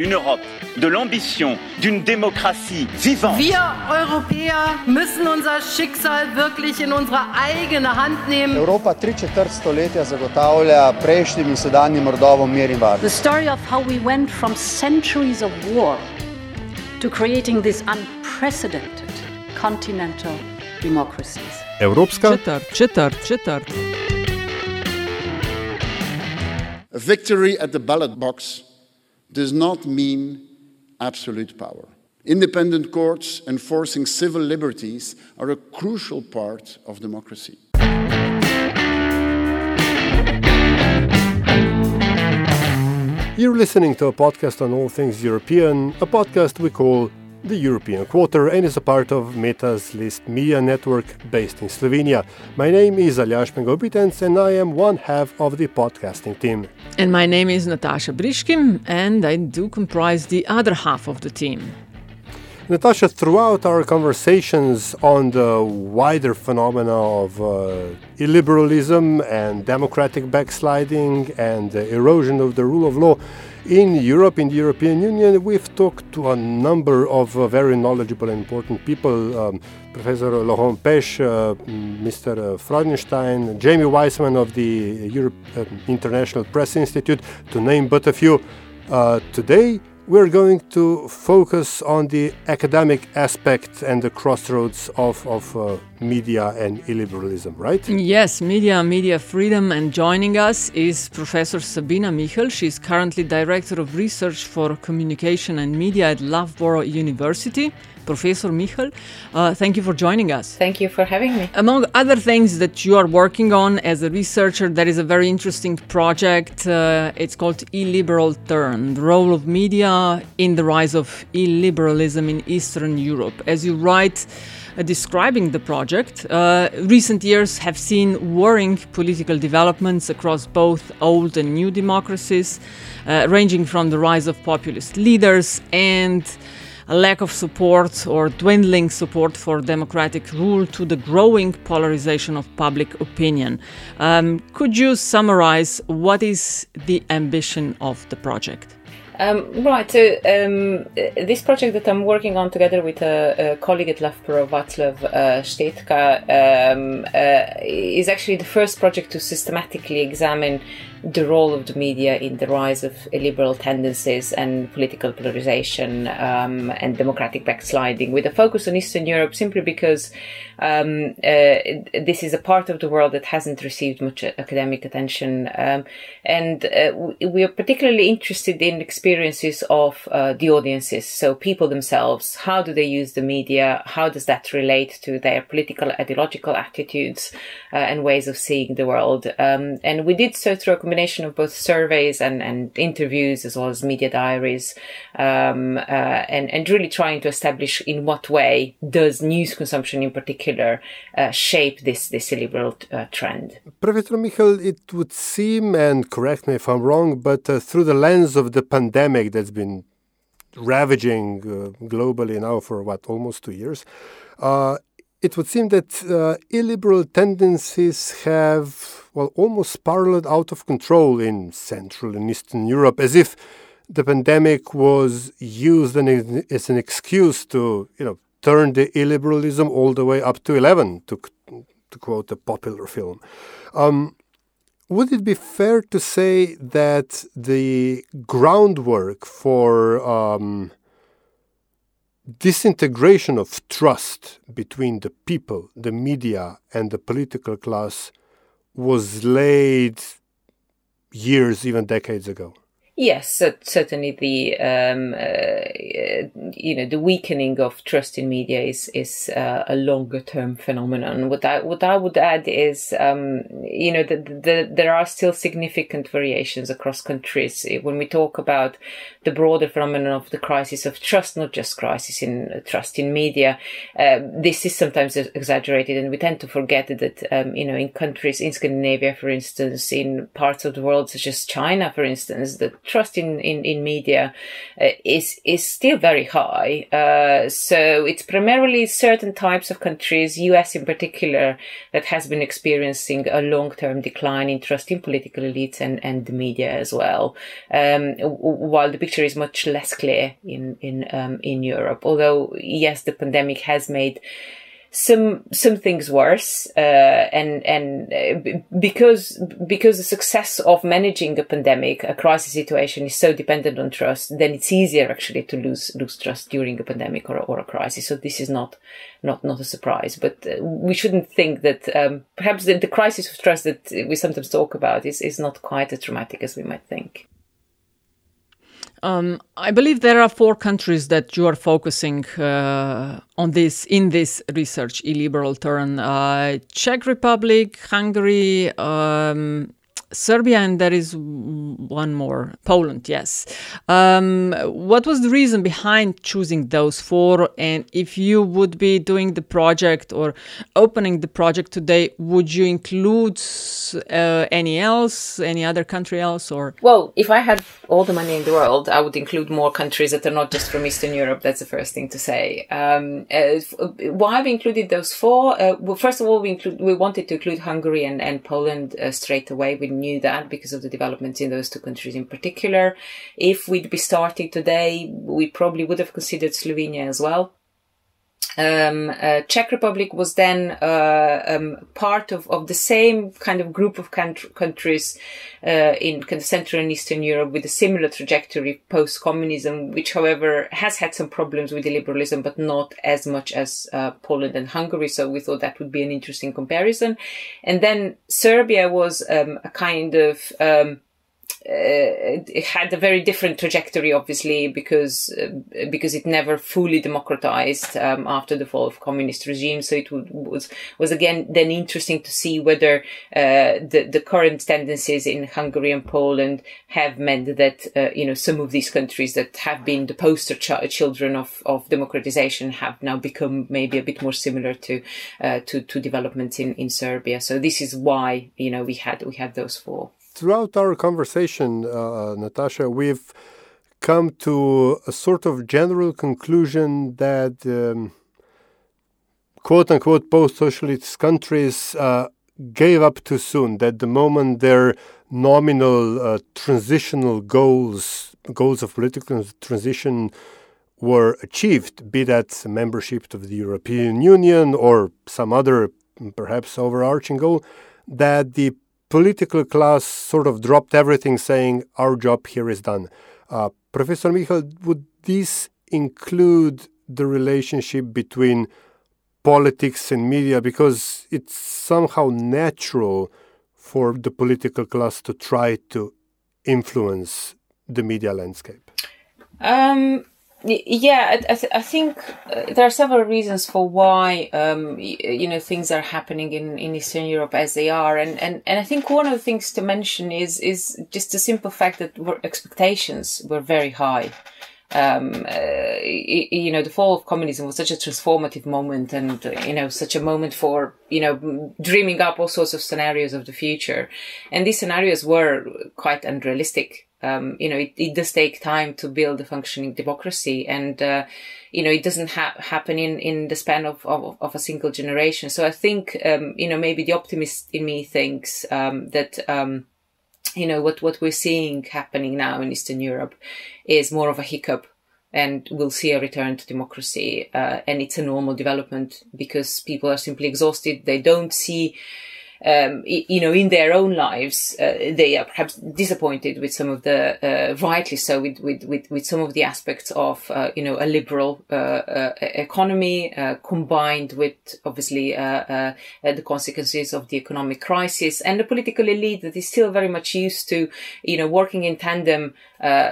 Une Europe de l'ambition d'une démocratie vivante. Wir Europäer müssen unser Schicksal wirklich in unsere eigene Hand nehmen. Evropa tri četrt stoletja zagotavlja prejšnjim in sedanjim rodovom mir in varnost. The story of how we went from centuries of war to creating this unprecedented continental democracies. Evropska Četrt, četrt, četrt. A victory at the ballot box does not mean absolute power. Independent courts enforcing civil liberties are a crucial part of democracy. You're listening to a podcast on all things European, a podcast we call the European Quarter and is a part of Meta's List Media Network based in Slovenia. My name is Aljaž Pengov Bitenc and I am one half of the podcasting team. And my name is Natasha Briški, and I do comprise the other half of the team. Natasha, throughout our conversations on the wider phenomena of uh, illiberalism and democratic backsliding and the erosion of the rule of law in Europe, in the European Union, we've talked to a number of uh, very knowledgeable and important people um, Professor Laurent Pech, uh, Mr. Freudenstein, Jamie Wiseman of the Europe uh, International Press Institute, to name but a few. Uh, today, we're going to focus on the academic aspect and the crossroads of, of uh, media and illiberalism, right? Yes, media, media freedom. And joining us is Professor Sabina Mihelj. She's currently Director of Research for Communication and Media at Loughborough University. Professor Mihelj, uh, thank you for joining us. Thank you for having me. Among other things that you are working on as a researcher, there is a very interesting project. Uh, it's called Illiberal Turn The Role of Media in the Rise of Illiberalism in Eastern Europe. As you write, uh, describing the project, uh, recent years have seen worrying political developments across both old and new democracies, uh, ranging from the rise of populist leaders and a lack of support or dwindling support for democratic rule to the growing polarization of public opinion. Um, could you summarize what is the ambition of the project? Um, right, so um, this project that I'm working on together with a, a colleague at Loughborough, Václav uh, Štětka, um, uh, is actually the first project to systematically examine the role of the media in the rise of illiberal tendencies and political polarization um, and democratic backsliding, with a focus on Eastern Europe, simply because um, uh, this is a part of the world that hasn't received much academic attention, um, and uh, we are particularly interested in experiences of uh, the audiences, so people themselves. How do they use the media? How does that relate to their political, ideological attitudes uh, and ways of seeing the world? Um, and we did so through combination of both surveys and, and interviews as well as media diaries, um, uh, and, and really trying to establish in what way does news consumption in particular uh, shape this, this illiberal uh, trend. Professor Mihelj, it would seem, and correct me if I'm wrong, but uh, through the lens of the pandemic that's been ravaging uh, globally now for what, almost two years, uh, it would seem that illiberal tendencies have, well, almost spiraled out of control in Central and Eastern Europe, as if the pandemic was used as an excuse to, you know, turn the illiberalism all the way up to 11, to, to quote a popular film. Um, would it be fair to say that the groundwork for um, disintegration of trust between the people, the media, and the political class was laid years, even decades ago. Yes, certainly the um, uh, you know the weakening of trust in media is is uh, a longer term phenomenon. What I what I would add is um, you know that the, there are still significant variations across countries when we talk about the broader phenomenon of the crisis of trust, not just crisis in uh, trust in media. this is sometimes exaggerated, and we tend to forget that um, you know in countries in Scandinavia, for instance, in parts of the world such as China, for instance, that trust in in, in media uh, is is still very high. Uh, so it's primarily certain types of countries, U.S. in particular, that has been experiencing a long term decline in trust in political elites and and the media as well. Um, while the picture is much less clear in in um, in Europe, although yes, the pandemic has made some some things worse uh, and and uh, because because the success of managing a pandemic a crisis situation is so dependent on trust then it's easier actually to lose lose trust during a pandemic or, or a crisis. So this is not not not a surprise. But uh, we shouldn't think that um, perhaps the, the crisis of trust that we sometimes talk about is is not quite as dramatic as we might think um, I believe there are four countries that you are focusing uh, on this in this research illiberal turn: uh, Czech Republic, Hungary, um, Serbia, and there is one more, Poland, yes. Um, what was the reason behind choosing those four? And if you would be doing the project or opening the project today, would you include uh, any else, any other country else? or? Well, if I had all the money in the world, I would include more countries that are not just from Eastern Europe. That's the first thing to say. Um, uh, why we included those four? Uh, well, first of all, we, include, we wanted to include Hungary and, and Poland uh, straight away. We knew that because of the developments in those two countries in particular. If we'd be starting today, we probably would have considered Slovenia as well. Um, uh, Czech Republic was then uh, um, part of, of the same kind of group of countries uh, in kind of Central and Eastern Europe with a similar trajectory post-communism, which, however, has had some problems with the liberalism, but not as much as uh, Poland and Hungary. So we thought that would be an interesting comparison. And then Serbia was um, a kind of um, it had a very different trajectory, obviously, because uh, because it never fully democratized um, after the fall of communist regime. So it would, was was again then interesting to see whether uh, the the current tendencies in Hungary and Poland have meant that uh, you know some of these countries that have been the poster ch- children of of democratization have now become maybe a bit more similar to uh, to to developments in in Serbia. So this is why you know we had we had those four throughout our conversation, uh, Natasha, we've come to a sort of general conclusion that um, quote unquote post socialist countries uh, gave up too soon, that the moment their nominal uh, transitional goals, goals of political transition, were achieved, be that membership of the European Union or some other perhaps overarching goal, that the political class sort of dropped everything, saying, Our job here is done. Uh, Professor Mihelj, would this include the relationship between politics and media? Because it's somehow natural for the political class to try to influence the media landscape. Um, yeah, I, th- I think uh, there are several reasons for why um, y- you know things are happening in, in Eastern Europe as they are, and, and, and I think one of the things to mention is is just the simple fact that expectations were very high. Um, uh, you know, the fall of communism was such a transformative moment, and uh, you know, such a moment for you know dreaming up all sorts of scenarios of the future, and these scenarios were quite unrealistic um, you know, it, it, does take time to build a functioning democracy, and uh, you know, it doesn't ha- happen in in the span of, of, of a single generation. So I think, um, you know, maybe the optimist in me thinks um, that. Um, you know what what we're seeing happening now in Eastern Europe is more of a hiccup and we'll see a return to democracy. Uh, and it's a normal development because people are simply exhausted. They don't see um, you know, in their own lives, uh, they are perhaps disappointed with some of the, uh, rightly so, with, with, with, with, some of the aspects of, uh, you know, a liberal uh, uh, economy uh, combined with obviously the consequences of the economic crisis and the political elite that is still very much used to, you know, working in tandem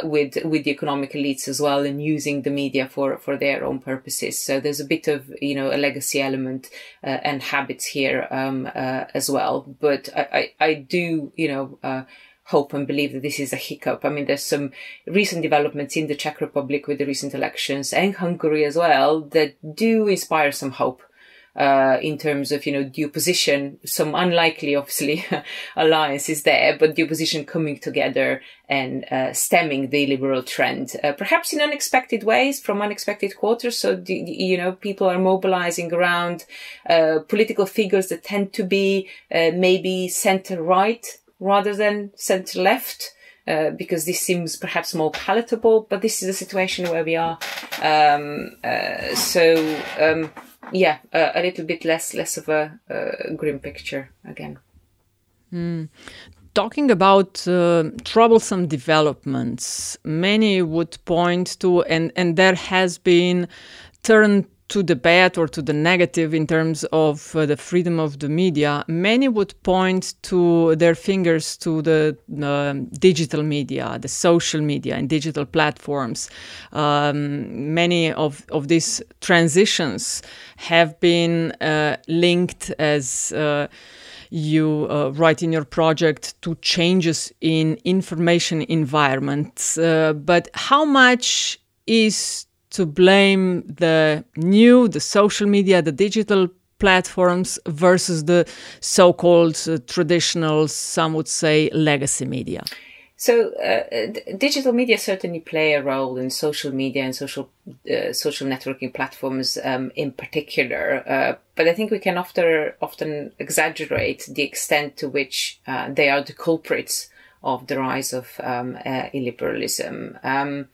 with with the economic elites as well and using the media for for their own purposes. So there's a bit of you know a legacy element and habits here um, as well well. But I, I, I do, you know, uh, hope and believe that this is a hiccup. I mean, there's some recent developments in the Czech Republic with the recent elections and Hungary as well that do inspire some hope. Uh, in terms of, you know, the opposition, some unlikely, obviously, alliances there, but the opposition coming together and uh, stemming the liberal trend, uh, perhaps in unexpected ways from unexpected quarters. So, the, you know, people are mobilizing around uh, political figures that tend to be uh, maybe center right rather than center left. Uh, because this seems perhaps more palatable, but this is a situation where we are. Um, uh, so, um, yeah, uh, a little bit less less of a, grim picture again. Mm. Talking about uh, troublesome developments, many would point to, and, and there has been turned to the bad or to the negative in terms of uh, the freedom of the media, many would point to their fingers to the uh, digital media, the social media, and digital platforms. Um, many of, of these transitions have been uh, linked as uh, you uh, write in your project to changes in information environments. Uh, but how much is to blame the new, the social media, the digital platforms versus the so called uh, traditional, some would say, legacy media? So, uh, digital media certainly play a role in social media and social uh, social networking platforms um, in particular. Uh, but I think we can often often exaggerate the extent to which uh, they are the culprits of the rise of um, uh, illiberalism. Um,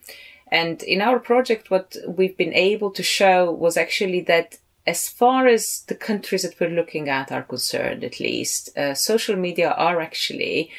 and in our project, what we've been able to show was actually that as far as the countries that we're looking at are concerned, at least, uh, social media are actually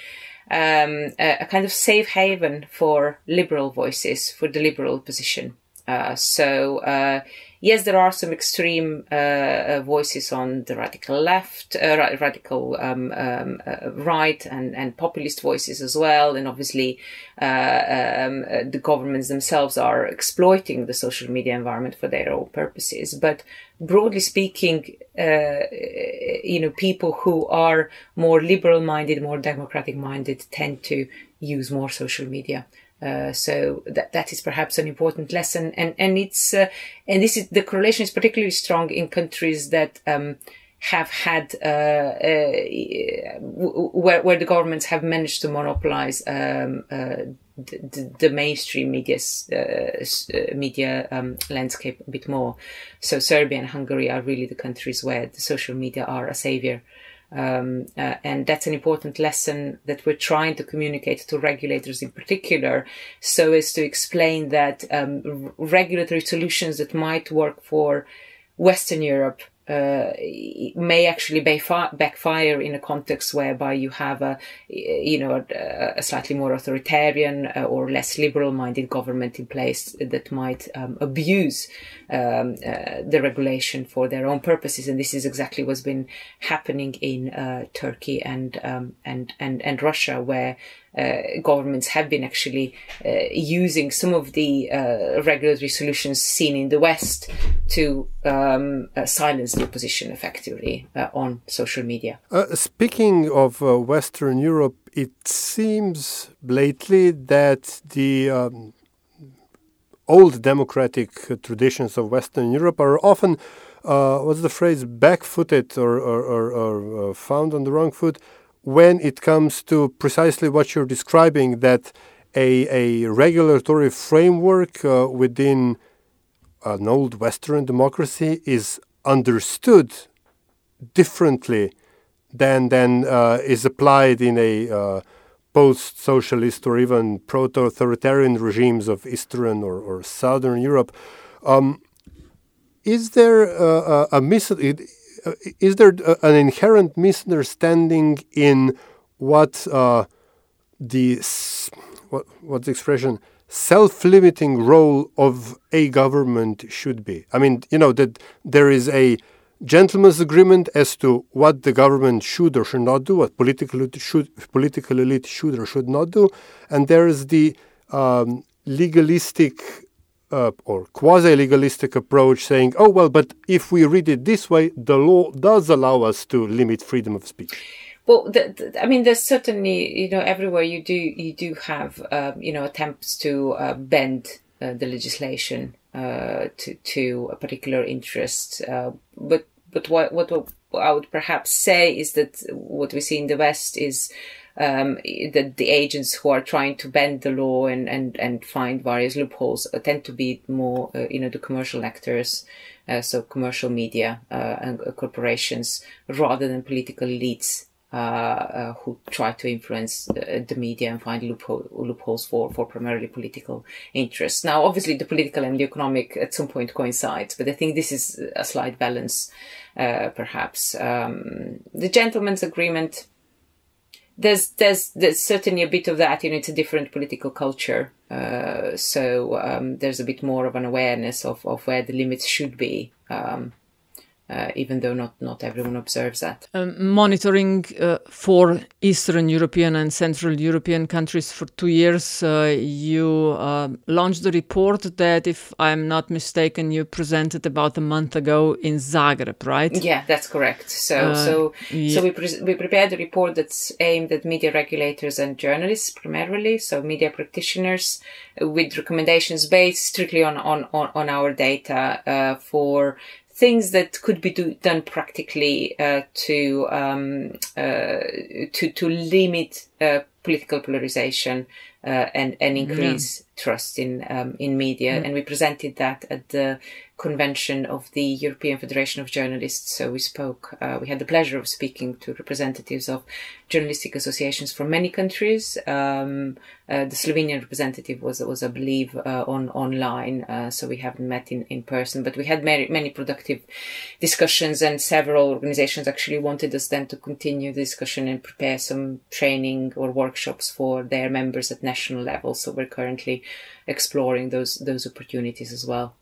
um, a, a, kind of safe haven for liberal voices, for the liberal position. Uh, so uh, yes, there are some extreme uh, uh, voices on the radical left, uh, ra- radical um, um, uh, right, and, and populist voices as well. And obviously, um, the governments themselves are exploiting the social media environment for their own purposes. But broadly speaking, you know, people who are more liberal minded, more democratic minded tend to use more social media. Uh, so that that is perhaps an important lesson, and and it's uh, and this is the correlation is particularly strong in countries that um, have had uh, uh where where the governments have managed to monopolize um, uh, the, the, mainstream media media um, landscape a bit more. So Serbia and Hungary are really the countries where the social media are a savior. Um, uh, and that's an important lesson that we're trying to communicate to regulators in particular, so as to explain that um, regulatory solutions that might work for Western Europe uh, may actually backfire in a context whereby you have a, you know, a, slightly more authoritarian uh, or less liberal-minded government in place that might um, abuse um, uh, the regulation for their own purposes, and this is exactly what's been happening in uh, Turkey and um, and and and Russia, where governments have been actually uh, using some of the uh, regulatory solutions seen in the West to um, silence the opposition effectively on social media. speaking of Western Europe, it seems lately that the um, old democratic traditions of Western Europe are often, uh, what's the phrase, back-footed or, or, or, or uh, found on the wrong foot when it comes to precisely what you're describing, that a, a regulatory framework uh, within an old Western democracy is understood differently than than uh, is applied in a uh, post-socialist or even proto-authoritarian regimes of Eastern or, or Southern Europe. Um, is there uh, a, a mis- is there uh, an inherent misunderstanding in what uh, the what what's the expression self-limiting role of a government should be? I mean, you know that there is a gentleman's agreement as to what the government should or should not do, what political should political elite should or should not do, and there is the um, legalistic uh, or quasi legalistic approach saying, oh, well, but if we read it this way, the law does allow us to limit freedom of speech. Well, the, the, I mean, there's certainly, you know, everywhere you do, you do have, um, you know, attempts to uh, bend uh, the legislation uh, to, to a particular interest. Uh, but but what what I would perhaps say is that what we see in the West is um, the, the agents who are trying to bend the law and, and, and find various loopholes uh, tend to be more, uh, you know, the commercial actors, uh, so commercial media uh, and uh, corporations, rather than political elites. Uh, who try to influence the media and find loophole, loopholes for, for primarily political interests. Now, obviously, the political and the economic at some point coincides, but I think this is a slight balance, perhaps. Um, the gentleman's agreement there's there's there's certainly a bit of that. You know, it's a different political culture, uh, so um, there's a bit more of an awareness of of where the limits should be. Um, uh, even though not, not everyone observes that. Um, monitoring uh, for Eastern European and Central European countries for two years, uh, you uh, launched a report that, if I'm not mistaken, you presented about a month ago in Zagreb, right? Yeah, that's correct. So, uh, so, yeah. so we pre- we prepared a report that's aimed at media regulators and journalists primarily, so media practitioners, with recommendations based strictly on on on, on our data uh, for things that could be do, done practically uh, to um, uh, to to limit uh, political polarization uh, and and increase yeah. trust in um, in media. Mm. And we presented that at the convention of the European Federation of Journalists. So we spoke, uh, we had the pleasure of speaking to representatives of journalistic associations from many countries. Um, uh, the Slovenian representative was, was I believe, uh, on online, uh, so we haven't met in, in person, but we had many, many productive discussions and several organizations actually wanted us then to continue the discussion and prepare some training or workshops for their members at national level. So we're currently exploring those, those opportunities as well.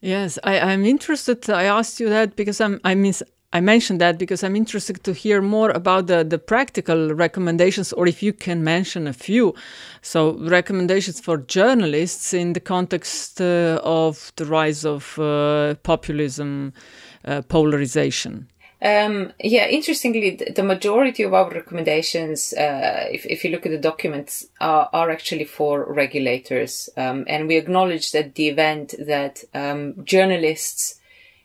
Yes, I, am interested. I asked you that because I'm, I mean, I mentioned that because I'm interested to hear more about the, the practical recommendations, or if you can mention a few. So, recommendations for journalists in the context uh, of the rise of uh, populism, uh, polarization. Um, yeah, interestingly, the majority of our recommendations, uh, if, if you look at the documents, are, are actually for regulators. Um, and we acknowledge that the event that um, journalists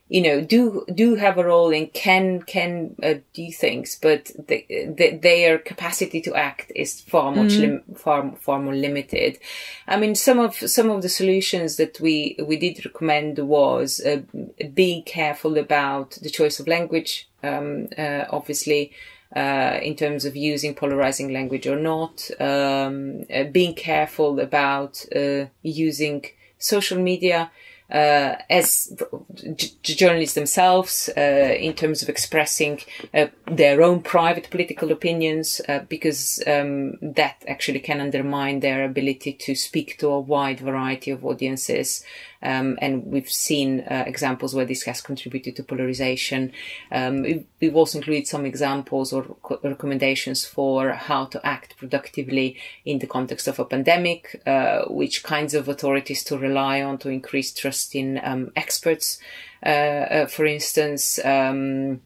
you know, do do have a role in can can uh, do things, but the, the, their capacity to act is far much mm-hmm. lim- far far more limited. I mean, some of some of the solutions that we we did recommend was uh, being careful about the choice of language. Um, uh, obviously. Uh, in terms of using polarizing language or not, um, uh, being careful about uh, using social media uh, as journalists themselves uh, in terms of expressing uh, their own private political opinions, uh, because um, that actually can undermine their ability to speak to a wide variety of audiences. Um, and we've seen uh, examples where this has contributed to polarization. Um, we've, also included some examples or recommendations for how to act productively in the context of a pandemic, uh, which kinds of authorities to rely on to increase trust in um, experts, uh, uh for instance, um,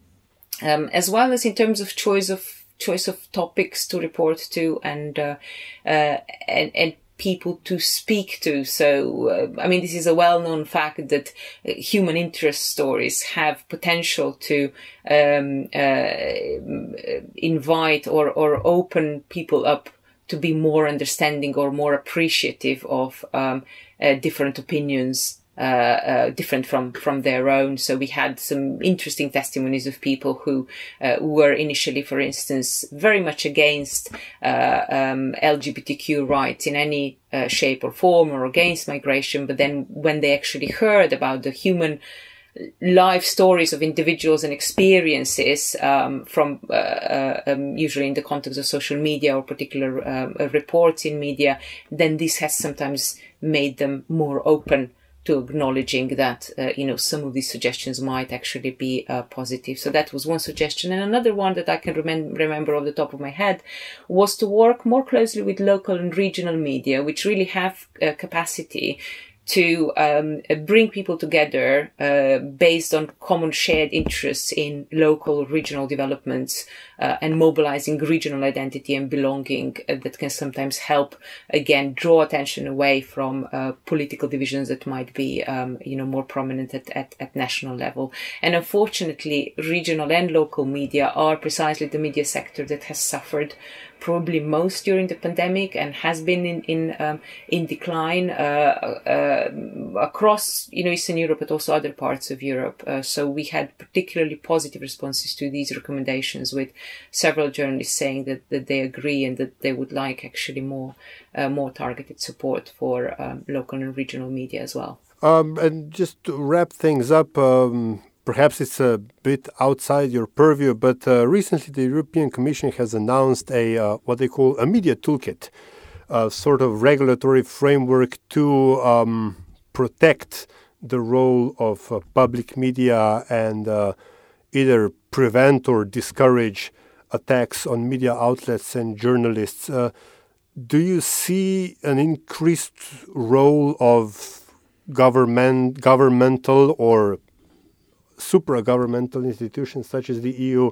um, as well as in terms of choice of choice of topics to report to and uh, uh, and, and people to speak to. So, uh, I mean, this is a well-known fact that uh, human interest stories have potential to um, uh, invite or, or open people up to be more understanding or more appreciative of um, uh, different opinions uh, uh, different from from their own. So we had some interesting testimonies of people who uh, were initially, for instance, very much against uh, um, LGBTQ rights in any shape or form, or against migration. But then when they actually heard about the human life stories of individuals and experiences um, from uh, uh, um, usually in the context of social media or particular um, reports in media, then this has sometimes made them more open to acknowledging that uh, you know some of these suggestions might actually be uh, positive. So that was one suggestion, and another one that I can rem- remember off the top of my head was to work more closely with local and regional media, which really have uh, capacity to um, bring people together uh, based on common shared interests in local regional developments uh, and mobilizing regional identity and belonging uh, that can sometimes help again draw attention away from uh, political divisions that might be um, you know more prominent at, at, at national level. And unfortunately regional and local media are precisely the media sector that has suffered probably most during the pandemic and has been in in um, in decline uh, uh, across you know Eastern Europe, but also other parts of Europe. Uh, so we had particularly positive responses to these recommendations, with several journalists saying that, that they agree and that they would like actually more uh, more targeted support for um, local and regional media as well. Um, and just to wrap things up, um, perhaps it's a bit outside your purview, but uh, recently the European Commission has announced a uh, what they call a media toolkit, a sort of regulatory framework to um, protect the role of uh, public media and uh, either prevent or discourage attacks on media outlets and journalists. Uh, do you see an increased role of government, governmental or supra-governmental institutions such as the EU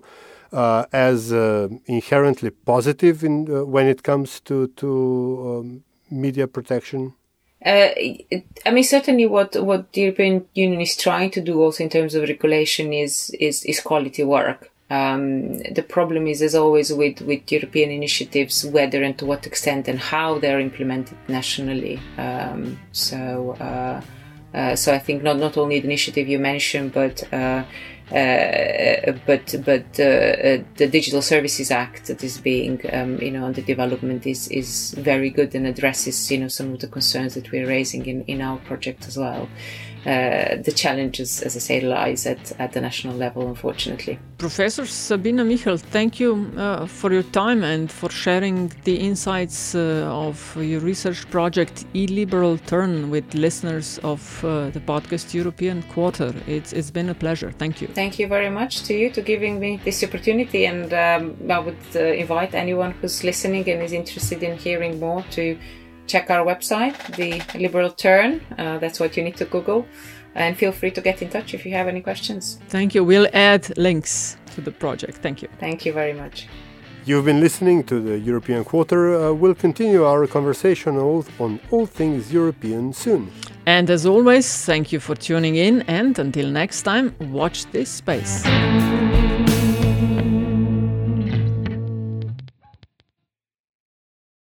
uh, as uh, inherently positive in, uh, when it comes to to um, media protection? Uh, I mean, certainly, what what the European Union is trying to do, also in terms of regulation, is is is quality work. Um, the problem is, as always, with with European initiatives, whether and to what extent and how they're implemented nationally. Um, so uh, so I think not not only the initiative you mentioned, but uh, uh, but but the Digital Services Act that is being um, you know under development is is very good and addresses you know some of the concerns that we're raising in in our project as well. Uh, the challenges, as I say, lies at, at the national level, unfortunately. Professor Sabina Mihelj, thank you uh, for your time and for sharing the insights uh, of your research project, Illiberal Turn, with listeners of uh, the podcast European Quarter. It's, it's been a pleasure. Thank you. Thank you very much to you to giving me this opportunity, and um, I would uh, invite anyone who's listening and is interested in hearing more to check our website, the Liberal Turn. Uh, that's what you need to Google. And feel free to get in touch if you have any questions. Thank you. We'll add links to the project. Thank you. Thank you very much. You've been listening to the European Quarter. Uh, we'll continue our conversation on all things European soon. And as always, thank you for tuning in. And until next time, watch this space.